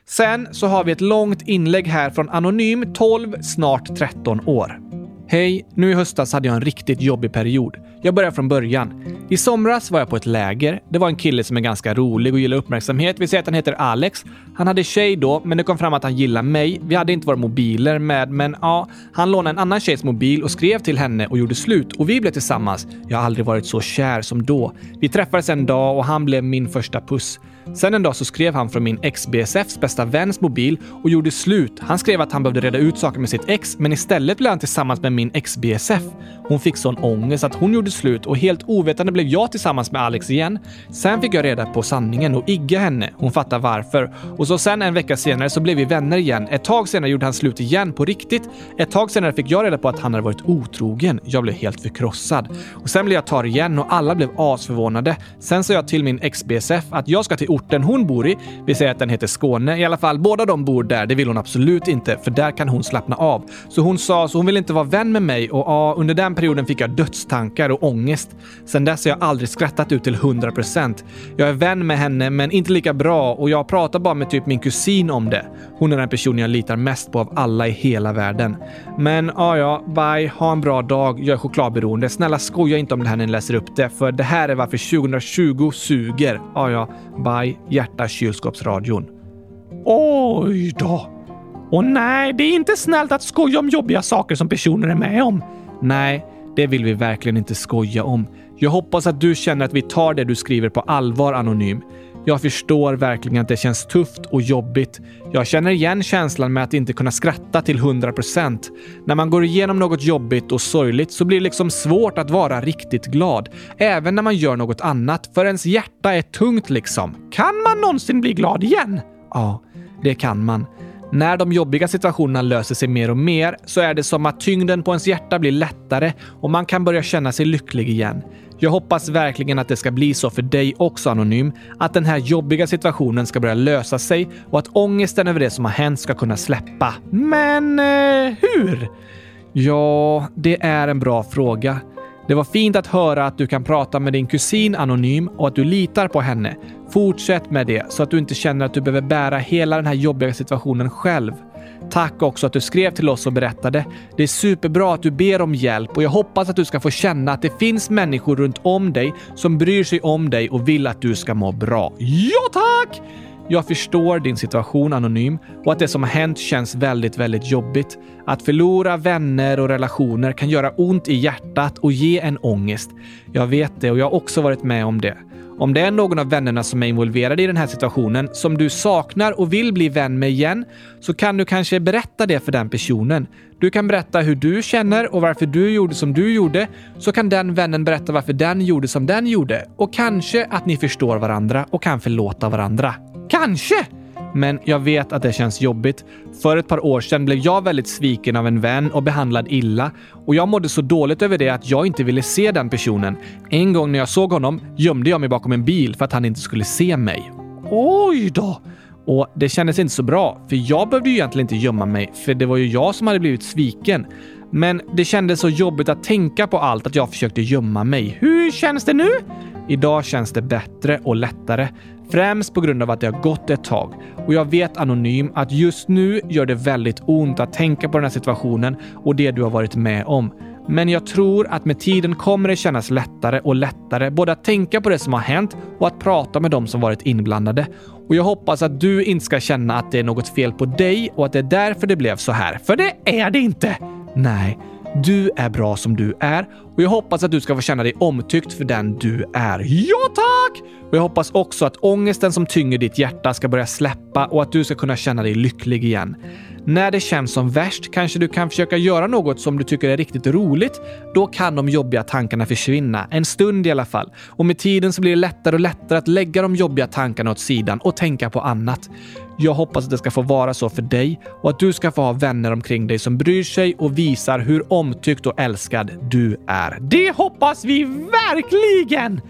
Sen så har vi ett långt inlägg här från Anonym 12, snart 13 år. Hej! Nu i höstas hade jag en riktigt jobbig period. Jag börjar från början. I somras var jag på ett läger. Det var en kille som är ganska rolig och gillar uppmärksamhet. Vi säger att han heter Alex. Han hade tjej då, men det kom fram att han gillar mig. Vi hade inte våra mobiler med, men ja, han lånade en annan tjejs mobil och skrev till henne och gjorde slut och vi blev tillsammans. Jag har aldrig varit så kär som då. Vi träffades en dag och han blev min första puss. Sen en dag så skrev han från min ex-BSFs bästa väns mobil och gjorde slut. Han skrev att han behövde reda ut saker med sitt ex, men istället blev han tillsammans med min ex-BSF. Hon fick sån ångest att hon gjorde slut och helt ovetande blev jag tillsammans med Alex igen. Sen fick jag reda på sanningen och igga henne. Hon fattar varför. Och så sen en vecka senare så blev vi vänner igen. Ett tag senare gjorde han slut igen på riktigt. Ett tag senare fick jag reda på att han hade varit otrogen. Jag blev helt förkrossad. Och sen blev jag tar igen och alla blev asförvånade. Sen sa jag till min ex-BSF att jag ska till orten hon bor i. Vi säger att den heter Skåne. I alla fall, båda de bor där. Det vill hon absolut inte, för där kan hon slappna av. Så hon sa, så hon vill inte vara vän med mig och ja, under den perioden fick jag dödstankar och ångest. Sen dess har jag aldrig skrattat ut till 100%. Jag är vän med henne, men inte lika bra och jag pratar bara med typ min kusin om det. Hon är den personen jag litar mest på av alla i hela världen. Men ja, ja, bye. Ha en bra dag. Jag är chokladberoende. Snälla skoja inte om det här när ni läser upp det, för det här är varför 2020 suger. Ja, ja, bye. Hjärta kylskåpsradion. Oj då! Och nej, det är inte snällt att skoja om jobbiga saker som personer är med om. Nej, det vill vi verkligen inte skoja om. Jag hoppas att du känner att vi tar det du skriver på allvar, Anonym. Jag förstår verkligen att det känns tufft och jobbigt. Jag känner igen känslan med att inte kunna skratta till 100%. När man går igenom något jobbigt och sorgligt så blir det liksom svårt att vara riktigt glad. Även när man gör något annat, för ens hjärta är tungt liksom. Kan man någonsin bli glad igen? Ja, det kan man. När de jobbiga situationerna löser sig mer och mer så är det som att tyngden på ens hjärta blir lättare och man kan börja känna sig lycklig igen. Jag hoppas verkligen att det ska bli så för dig också Anonym. Att den här jobbiga situationen ska börja lösa sig och att ångesten över det som har hänt ska kunna släppa. Men eh, hur? Ja, det är en bra fråga. Det var fint att höra att du kan prata med din kusin anonym och att du litar på henne. Fortsätt med det så att du inte känner att du behöver bära hela den här jobbiga situationen själv. Tack också att du skrev till oss och berättade. Det är superbra att du ber om hjälp och jag hoppas att du ska få känna att det finns människor runt om dig som bryr sig om dig och vill att du ska må bra. Ja, tack! Jag förstår din situation anonym och att det som har hänt känns väldigt, väldigt jobbigt. Att förlora vänner och relationer kan göra ont i hjärtat och ge en ångest. Jag vet det och jag har också varit med om det. Om det är någon av vännerna som är involverade i den här situationen som du saknar och vill bli vän med igen så kan du kanske berätta det för den personen. Du kan berätta hur du känner och varför du gjorde som du gjorde, så kan den vännen berätta varför den gjorde som den gjorde. Och kanske att ni förstår varandra och kan förlåta varandra. Kanske! Men jag vet att det känns jobbigt. För ett par år sedan blev jag väldigt sviken av en vän och behandlad illa. Och jag mådde så dåligt över det att jag inte ville se den personen. En gång när jag såg honom gömde jag mig bakom en bil för att han inte skulle se mig. Oj då! Och det kändes inte så bra, för jag behövde ju egentligen inte gömma mig, för det var ju jag som hade blivit sviken. Men det kändes så jobbigt att tänka på allt att jag försökte gömma mig. Hur känns det nu? Idag känns det bättre och lättare. Främst på grund av att det har gått ett tag. Och jag vet anonym att just nu gör det väldigt ont att tänka på den här situationen och det du har varit med om. Men jag tror att med tiden kommer det kännas lättare och lättare både att tänka på det som har hänt och att prata med de som varit inblandade. Och jag hoppas att du inte ska känna att det är något fel på dig och att det är därför det blev så här. För det är det inte! Nej, du är bra som du är och jag hoppas att du ska få känna dig omtyckt för den du är. Ja, tack! Och jag hoppas också att ångesten som tynger ditt hjärta ska börja släppa och att du ska kunna känna dig lycklig igen. När det känns som värst kanske du kan försöka göra något som du tycker är riktigt roligt. Då kan de jobbiga tankarna försvinna, en stund i alla fall. Och med tiden så blir det lättare och lättare att lägga de jobbiga tankarna åt sidan och tänka på annat. Jag hoppas att det ska få vara så för dig och att du ska få ha vänner omkring dig som bryr sig och visar hur omtyckt och älskad du är. Det hoppas vi verkligen!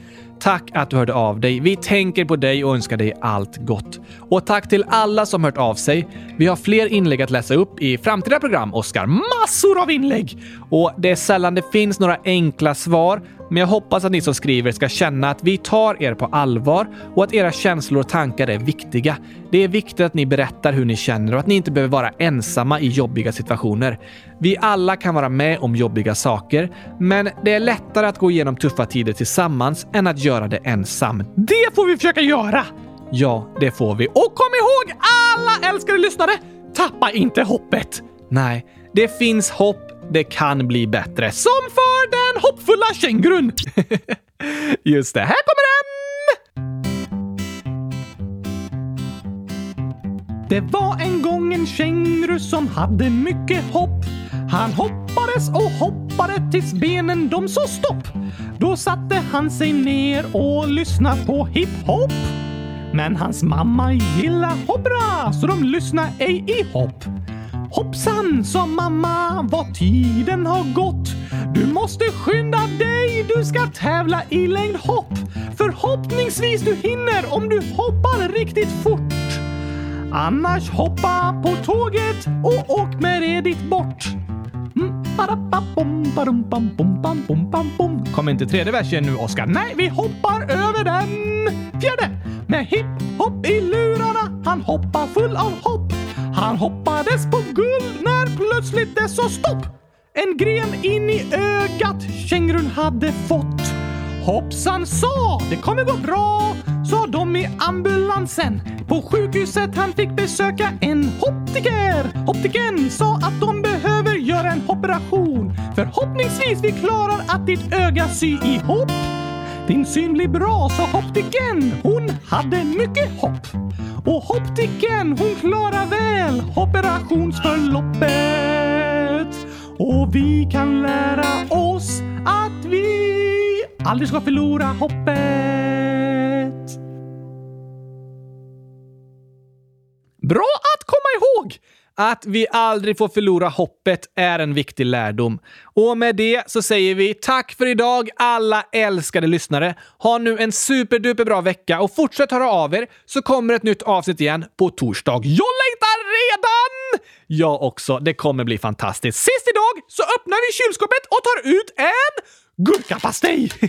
Tack att du hörde av dig. Vi tänker på dig och önskar dig allt gott. Och tack till alla som hört av sig. Vi har fler inlägg att läsa upp i framtida program, Oskar. Massor av inlägg! Och det är sällan det finns några enkla svar, men jag hoppas att ni som skriver ska känna att vi tar er på allvar och att era känslor och tankar är viktiga. Det är viktigt att ni berättar hur ni känner och att ni inte behöver vara ensamma i jobbiga situationer. Vi alla kan vara med om jobbiga saker, men det är lättare att gå igenom tuffa tider tillsammans än att göra det ensam. Det får vi försöka göra! Ja, det får vi. Och kom ihåg alla älskade lyssnare! Tappa inte hoppet! Nej, det finns hopp. Det kan bli bättre. Som för den hoppfulla kängurun! Just det, här kommer den! Det var en gång en känguru som hade mycket hopp. Han hoppades och hoppade tills benen de sa stopp. Då satte han sig ner och lyssnade på hiphop. Men hans mamma gillar hoppra så de lyssnar ej i hopp. Hoppsan, sa mamma, vad tiden har gått. Du måste skynda dig, du ska tävla i längdhopp. Förhoppningsvis du hinner om du hoppar riktigt fort. Annars hoppa på tåget och åk med det ditt bort. Mm, Kom inte tredje versen nu, Oskar. Nej, vi hoppar över den. Fjärde! Med hipp-hopp i lurarna, han hoppar full av hopp. Han hoppades på guld när plötsligt det sa stopp. En gren in i ögat kängurun hade fått. Hoppsan sa, det kommer gå bra, sa de i ambulansen. På sjukhuset han fick besöka en optiker. Optiken sa att de behöver göra en operation. Förhoppningsvis vi klarar att ditt öga sy ihop. Din syn blir bra, sa optiken. Hon hade mycket hopp. Och optiken, hon klarar väl operationsförloppet. Och vi kan lära oss att vi aldrig ska förlora hoppet. Bra att komma ihåg! Att vi aldrig får förlora hoppet är en viktig lärdom. Och med det så säger vi tack för idag alla älskade lyssnare. Ha nu en superduper bra vecka och fortsätt höra av er så kommer ett nytt avsnitt igen på torsdag. Jag längtar redan! Jag också. Det kommer bli fantastiskt. Sist idag så öppnar vi kylskåpet och tar ut en Gurkapastej!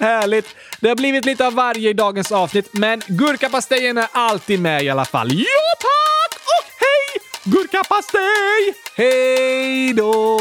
Härligt! Det har blivit lite av varje i dagens avsnitt, men gurkapastejen är alltid med i alla fall. Ja, tack! Och hej! Gurkapastej! Hej då!